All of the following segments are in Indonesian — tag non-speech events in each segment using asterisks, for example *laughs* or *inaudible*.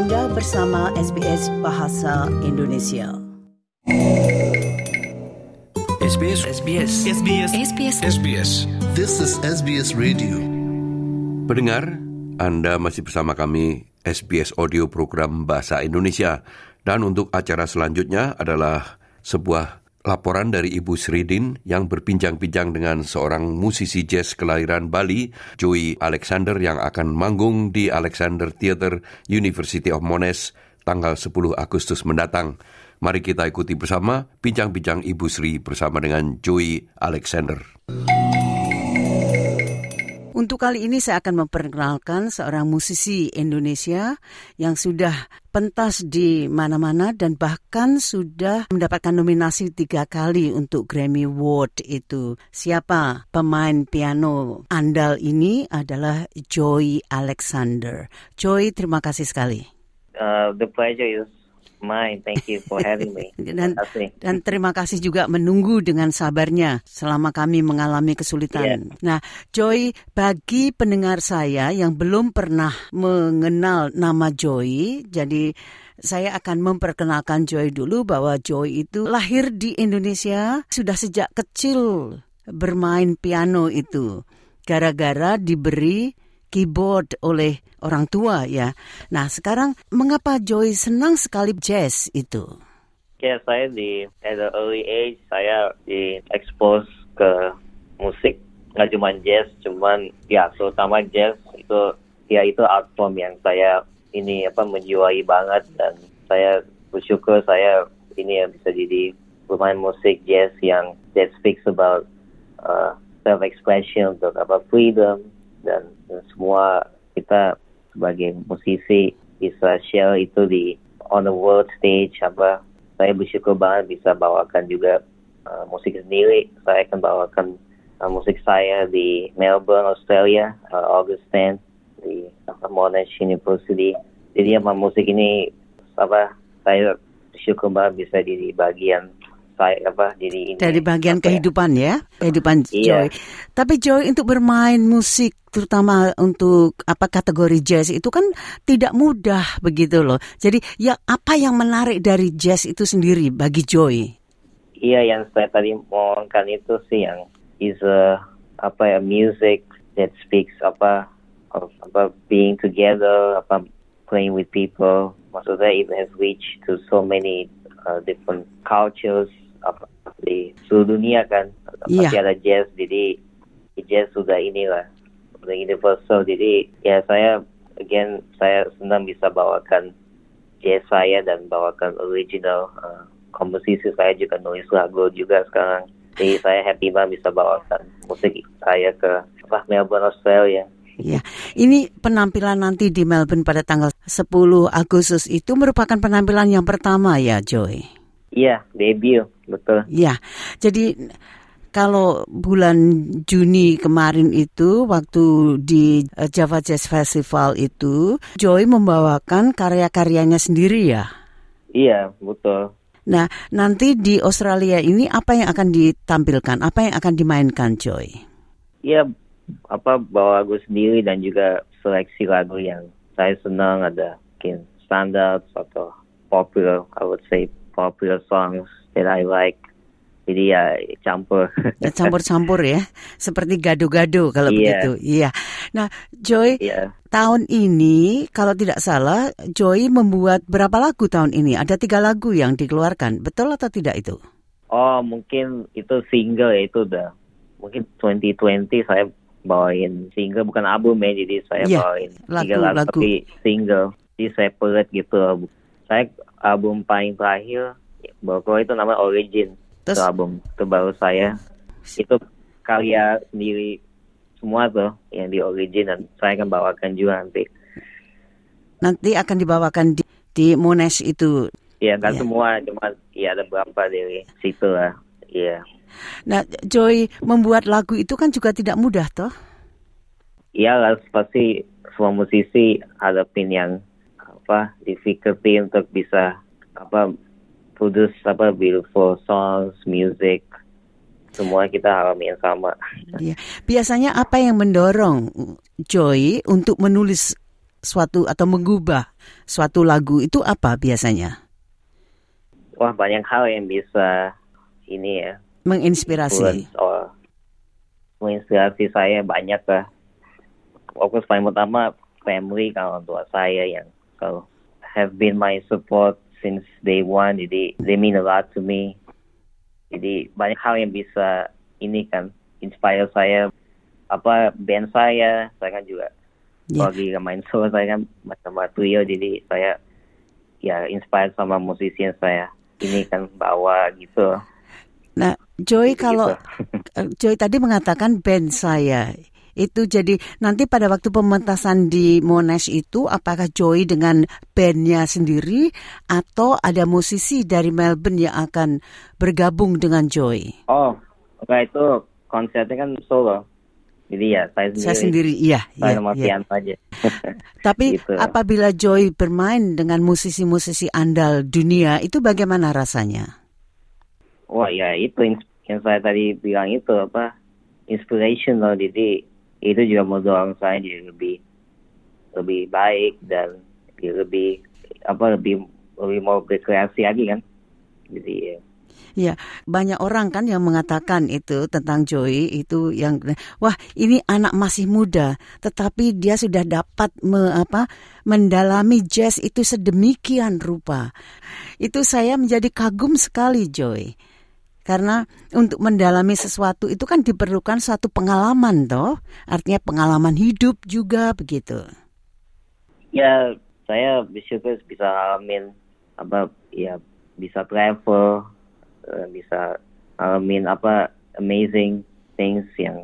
Anda bersama SBS Bahasa Indonesia. SBS SBS SBS SBS SBS This is SBS Radio. Pendengar, Anda masih bersama kami SBS Audio Program Bahasa Indonesia. Dan untuk acara selanjutnya adalah sebuah laporan dari Ibu Sridin yang berbincang-bincang dengan seorang musisi jazz kelahiran Bali, Joey Alexander yang akan manggung di Alexander Theatre University of Monash tanggal 10 Agustus mendatang. Mari kita ikuti bersama bincang-bincang Ibu Sri bersama dengan Joey Alexander. Untuk kali ini saya akan memperkenalkan seorang musisi Indonesia yang sudah pentas di mana-mana dan bahkan sudah mendapatkan nominasi tiga kali untuk Grammy Award itu. Siapa pemain piano andal ini adalah Joy Alexander. Joy, terima kasih sekali. Uh, the pleasure is mine. Thank you for having me. *laughs* Dan, kasih. dan terima kasih juga menunggu dengan sabarnya selama kami mengalami kesulitan. Nah, Joy, bagi pendengar saya yang belum pernah mengenal nama Joy, jadi saya akan memperkenalkan Joy dulu bahwa Joy itu lahir di Indonesia sudah sejak kecil bermain piano itu. Gara-gara diberi keyboard oleh orang tua ya. Nah, sekarang mengapa Joy senang sekali jazz itu? Ya, saya di at the early age saya di expose ke musik nggak cuma jazz, cuman ya terutama jazz itu ya itu art form yang saya ini apa menjiwai banget dan saya bersyukur saya ini ya bisa jadi pemain musik jazz yang that speaks about uh, self expression untuk apa freedom dan semua kita sebagai musisi bisa share itu di on the world stage apa saya bersyukur banget bisa bawakan juga uh, musik sendiri. Saya akan bawakan uh, musik saya di Melbourne Australia uh, August 10 di apa, Monash University. Jadi apa musik ini apa saya bersyukur banget bisa jadi bagian saya apa jadi ini Dari bagian apa ya, kehidupan ya, kehidupan Iya. Joy. Tapi Joy untuk bermain musik terutama untuk apa kategori jazz itu kan tidak mudah begitu loh. Jadi ya apa yang menarik dari jazz itu sendiri bagi Joy? Iya yang saya tadi ngomongkan itu sih yang is a apa ya music that speaks apa of apa being together apa playing with people maksudnya it has reached to so many uh, different cultures apa di seluruh dunia kan. Iya. pasti ada jazz jadi jazz sudah inilah udah universal. Jadi ya saya again saya senang bisa bawakan jazz saya dan bawakan original uh, komposisi saya juga nulis lagu juga sekarang. Jadi *laughs* saya happy banget bisa bawakan musik saya ke apa Melbourne Australia. Ya, ini penampilan nanti di Melbourne pada tanggal 10 Agustus itu merupakan penampilan yang pertama ya, Joy. Iya debut betul Ya, jadi kalau bulan Juni kemarin itu waktu di eh, Java Jazz Festival itu Joy membawakan karya-karyanya sendiri ya. iya betul Nah, nanti di Australia ini apa yang akan ditampilkan? Apa yang akan dimainkan Joy? iya apa bawa lagu sendiri dan juga seleksi lagu yang saya senang ada mungkin standard atau popular I would say popular songs that I like jadi ya campur Dan Campur-campur ya, seperti gado-gado kalau Iya. begitu. Iya. Nah, Joy, Iya. tahun ini kalau tidak salah Joy membuat berapa lagu tahun ini? Ada tiga lagu yang dikeluarkan, betul atau tidak itu? Oh mungkin itu single ya itu udah mungkin 2020 saya bawain single bukan album ya jadi saya Iya, bawain lagu- tiga lagu, lagu. tapi single jadi separate gitu saya album paling terakhir baru itu namanya Origin Terus- itu album terbaru saya itu karya sendiri semua tuh yang di Origin dan saya akan bawakan juga nanti Nanti akan dibawakan di, di Monash itu. ya kan Iya. semua cuma ya ada berapa dari situ lah iya Nah, Joy membuat lagu itu kan juga tidak mudah toh? Iya lah pasti semua musisi hadapin yang apa difficulty untuk bisa apa produce apa beautiful songs, music semua kita alami yang sama. Iya. Biasanya apa yang mendorong Joy untuk menulis suatu atau mengubah suatu lagu itu apa biasanya? Wah banyak hal yang bisa ini ya Menginspirasi. menginspirasi saya banyak lah. Fokus paling utama family kalau tua saya yang kalau have been my support since day one. Jadi they mean a lot to me. Jadi banyak hal yang bisa ini kan inspire saya. Apa band saya, saya kan juga Ya. kalau lagi main solo saya kan sama trio jadi saya ya inspired sama musisi yang saya ini kan bawa gitu. Nah, Joy kalau eh, *laughs* Joy tadi mengatakan band saya itu jadi nanti pada waktu pementasan di Monash itu apakah Joy dengan bandnya sendiri atau ada musisi dari Melbourne yang akan bergabung dengan Joy? Oh, enggak itu konsernya kan solo. Jadi ya saya sendiri. Saya sendiri, iya. Saya iya, sama iya. piano aja. *laughs* Tapi *laughs* Gitu. apabila Joy bermain dengan musisi-musisi andal dunia itu bagaimana rasanya? Wah ya itu yang saya tadi bilang itu apa inspiration loh. Jadi itu juga mendorong saya jadi lebih lebih baik dan lebih apa lebih lebih mau berkreasi lagi kan. Jadi ya. Ya, banyak orang kan yang mengatakan itu tentang Joy itu yang wah ini anak masih muda tetapi dia sudah dapat me, apa mendalami jazz itu sedemikian rupa. Itu saya menjadi kagum sekali Joy. Karena untuk mendalami sesuatu itu kan diperlukan suatu pengalaman toh. Artinya pengalaman hidup juga begitu. ya saya bersyukur bisa ngalamin apa ya bisa travel eh, bisa ngalamin apa amazing things yang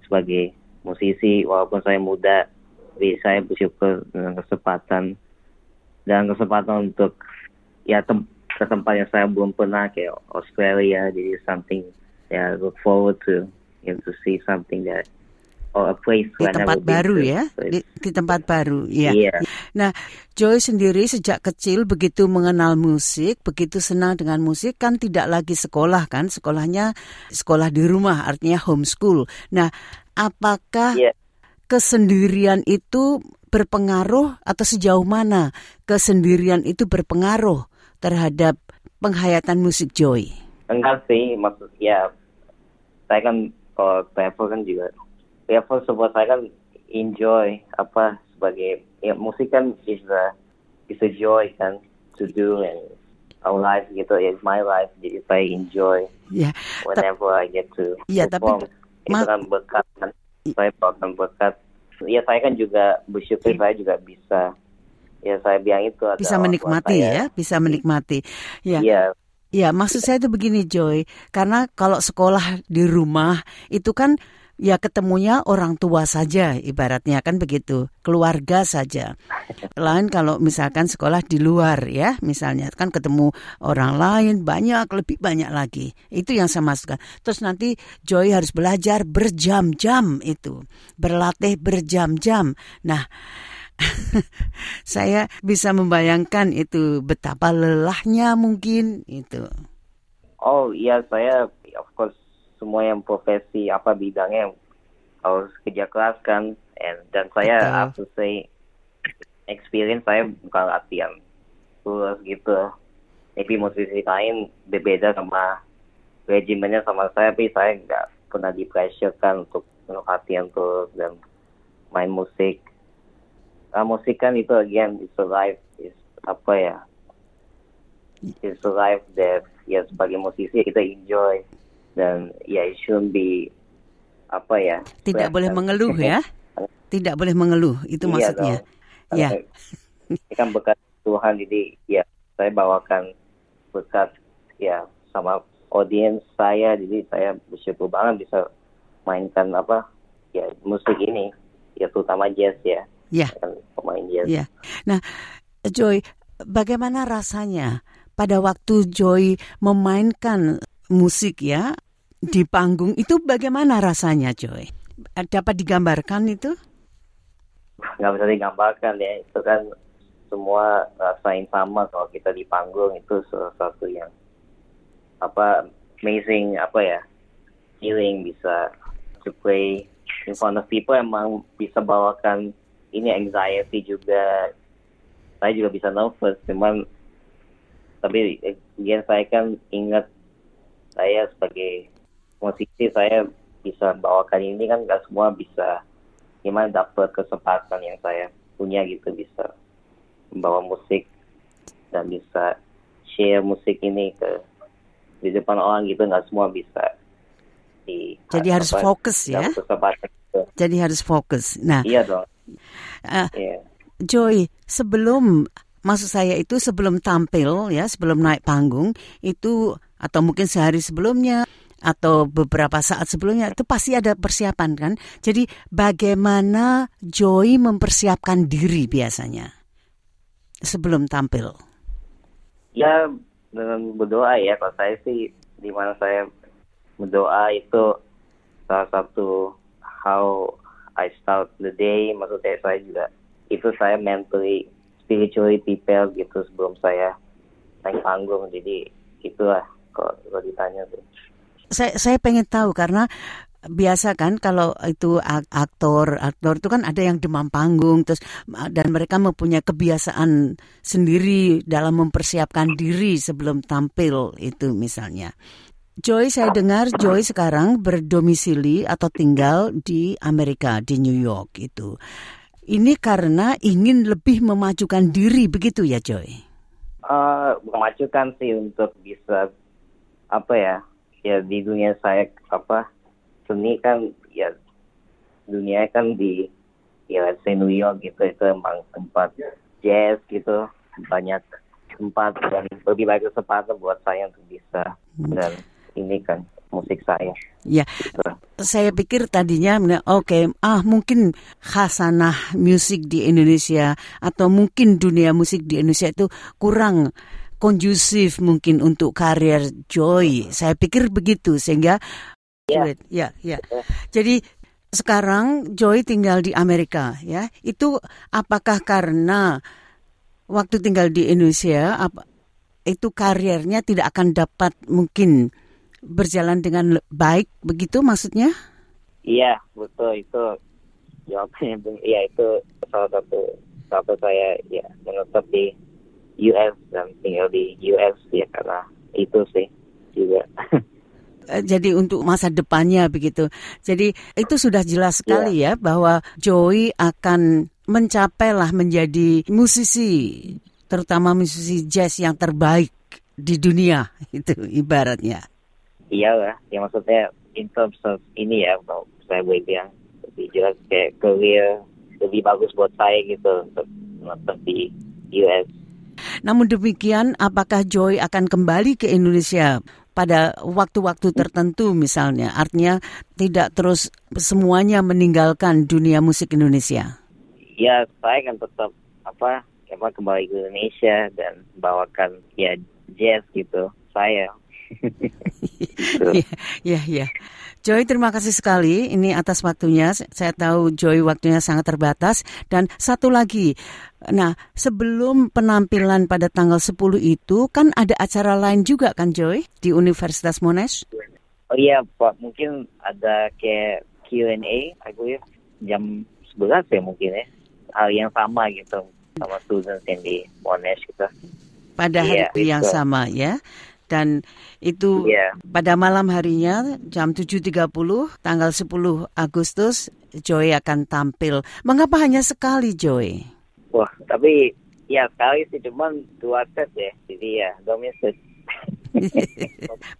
sebagai musisi walaupun saya muda saya bersyukur dengan kesempatan dan kesempatan untuk ya ke tempat yang saya belum pernah kayak Australia jadi something ya look forward to you know, to see something that or a place Di tempat baru to. ya, So di, di tempat baru, ya. Iya. Nah, Joy sendiri sejak kecil begitu mengenal musik, begitu senang dengan musik, kan tidak lagi sekolah kan, sekolahnya sekolah di rumah, artinya homeschool. Nah, apakah Iya. kesendirian itu berpengaruh atau sejauh mana kesendirian itu berpengaruh terhadap penghayatan musik Joy? Enggak sih, maksud ya saya kan kalau travel kan juga travel sebuah saya kan enjoy apa sebagai ya musik kan is a is a joy kan to do and our life gitu it's my life jadi saya enjoy Ya, whenever I get to Iya, tapi perform itu ma- kan berkat kan saya bawakan berkat ya saya kan juga bersyukur saya juga bisa ya saya bilang itu bisa menikmati ya, bisa menikmati. Ya, Iya, Ya, maksud saya itu begini Joy, karena kalau sekolah di rumah itu kan ya ketemunya orang tua saja ibaratnya kan begitu, keluarga saja. Lain kalau misalkan sekolah di luar ya, misalnya kan ketemu orang lain banyak lebih banyak lagi. Itu yang saya maksudkan. Terus nanti Joy harus belajar berjam-jam itu, berlatih berjam-jam. Nah, *laughs* saya bisa membayangkan itu betapa lelahnya mungkin itu. Oh iya saya of course semua yang profesi apa bidangnya harus kerja keras kan and dan saya Betul. have to say experience saya bukan latihan terus gitu tapi musisi lain berbeda sama regimennya sama saya tapi saya nggak pernah di pressure kan untuk untuk latihan terus dan main musik nah, musik kan itu again it's a life is apa ya it's a life that ya sebagai musisi kita enjoy dan ya it shouldn't be apa ya Tidak boleh mengeluh ya. Tidak boleh mengeluh, itu Iya maksudnya. dong. Ya. Ini kan berkat Tuhan jadi ya saya bawakan berkat ya sama audiens saya jadi saya bersyukur banget bisa mainkan apa ya musik ini ya terutama jazz ya Ya. kan pemain jazz Ya. Nah, Joy, bagaimana rasanya pada waktu Joy memainkan musik ya di panggung itu bagaimana rasanya Joy? Dapat digambarkan itu? nggak bisa digambarkan ya itu kan semua rasain sama kalau kita di panggung itu sesuatu yang apa amazing apa ya feeling bisa to play in front of people emang bisa bawakan ini anxiety juga. Saya juga bisa nervous cuman tapi dia saya kan ingat saya sebagai musisi saya bisa bawakan ini kan gak semua bisa. Gimana dapat kesempatan yang saya punya gitu bisa membawa musik dan bisa share musik ini ke di depan orang gitu nggak semua bisa di jadi harus fokus ya? gitu. jadi harus fokus. Nah iya dong uh, yeah. Joy sebelum maksud saya itu sebelum tampil ya sebelum naik panggung itu atau mungkin sehari sebelumnya atau beberapa saat sebelumnya itu pasti ada persiapan kan. Jadi bagaimana Joy mempersiapkan diri biasanya sebelum tampil? Ya dengan berdoa ya. Kalau saya sih di mana saya berdoa itu salah satu how I start the day. Maksudnya saya juga itu saya mentally spiritually prepared gitu sebelum saya naik panggung. Jadi itulah kalau, kalau ditanya tuh saya saya pengen tahu karena biasa kan kalau itu aktor aktor itu kan ada yang demam panggung terus dan mereka mempunyai kebiasaan sendiri dalam mempersiapkan diri sebelum tampil itu misalnya. Joy saya dengar Joy sekarang berdomisili atau tinggal di Amerika di New York itu. Ini karena ingin lebih memajukan diri begitu ya Joy? Uh, memajukan sih untuk bisa apa ya ya di dunia saya apa seni kan ya dunia kan di ya say New York gitu itu emang tempat jazz gitu banyak tempat dan lebih banyak kesempatan buat saya untuk bisa dan ini kan musik saya. Ya, gitu. saya pikir tadinya, oke, okay, ah mungkin khasanah musik di Indonesia atau mungkin dunia musik di Indonesia itu kurang kondusif mungkin untuk karir Joy. Saya pikir begitu sehingga ya ya ya. Jadi sekarang Joy tinggal di Amerika ya. Itu apakah karena waktu tinggal di Indonesia apa itu karirnya tidak akan dapat mungkin berjalan dengan baik begitu maksudnya? Iya, betul itu jawabannya. Iya itu salah satu salah satu saya ya menetap di US dan tinggal di US ya karena itu sih juga. *laughs* Eh, jadi untuk masa depannya begitu. Jadi itu sudah jelas sekali yeah. ya bahwa Joey akan mencapailah menjadi musisi terutama musisi jazz yang terbaik di dunia *laughs* itu ibaratnya. Iya lah, ya maksudnya in terms of ini ya, kalau saya boleh bilang lebih jelas kayak career lebih bagus buat saya gitu untuk menonton di US namun demikian, apakah Joy akan kembali ke Indonesia pada waktu-waktu tertentu misalnya? Artinya tidak terus semuanya meninggalkan dunia musik Indonesia. Ya, saya akan tetap apa, apa kembali ke Indonesia dan bawakan ya jazz gitu. Saya. Iya, iya, iya. Joy, terima kasih sekali ini atas waktunya. Saya tahu Joy waktunya sangat terbatas. Dan satu lagi, nah sebelum penampilan pada tanggal 10 itu kan ada acara lain juga kan Joy di Universitas Monash? Oh iya, Pak. Mungkin ada kayak Q&A, aku jam 11 ya mungkin ya. Hal yang sama gitu sama students yang di Monash gitu. Pada hari yeah, yang itu. sama ya dan itu yeah. pada malam harinya jam 7.30 tanggal 10 Agustus Joy akan tampil. Mengapa hanya sekali Joy? Wah, tapi ya sekali sih cuman dua set ya. Jadi ya domestik. *laughs*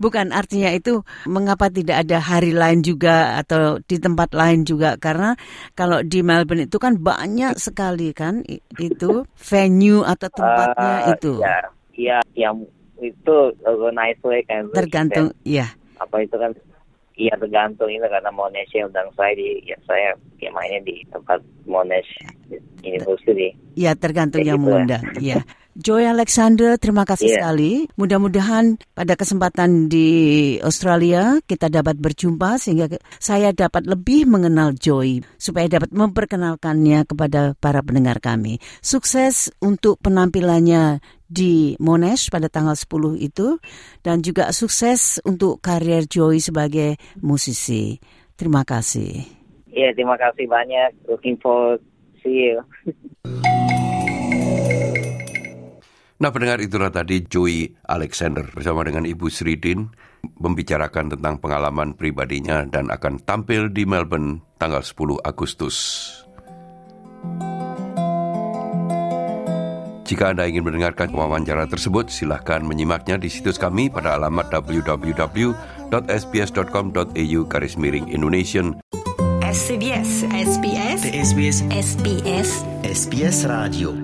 Bukan artinya itu mengapa tidak ada hari lain juga atau di tempat lain juga karena kalau di Melbourne itu kan banyak sekali kan itu venue atau tempatnya uh, itu. Ya, ya yang itu nice way kan tergantung ya apa itu kan iya tergantung ini karena Monash yang undang saya di ya saya ya mainnya di tempat Monash University. Ya tergantung yang gitu mengundang ya *laughs* Joy Alexander, terima kasih yeah. sekali. Mudah-mudahan pada kesempatan di Australia kita dapat berjumpa sehingga saya dapat lebih mengenal Joy supaya dapat memperkenalkannya kepada para pendengar kami. Sukses untuk penampilannya di Monash pada tanggal 10 itu dan juga sukses untuk karier Joy sebagai musisi. Terima kasih. Iya, yeah, terima kasih banyak. Looking forward See you. *laughs* Nah pendengar itulah tadi Joey Alexander bersama dengan Ibu Sridin membicarakan tentang pengalaman pribadinya dan akan tampil di Melbourne tanggal 10 Agustus. Jika Anda ingin mendengarkan wawancara tersebut, silahkan menyimaknya di situs kami pada alamat www.sbs.com.au garis miring Indonesian. SBS SBS SBS SBS SBS Radio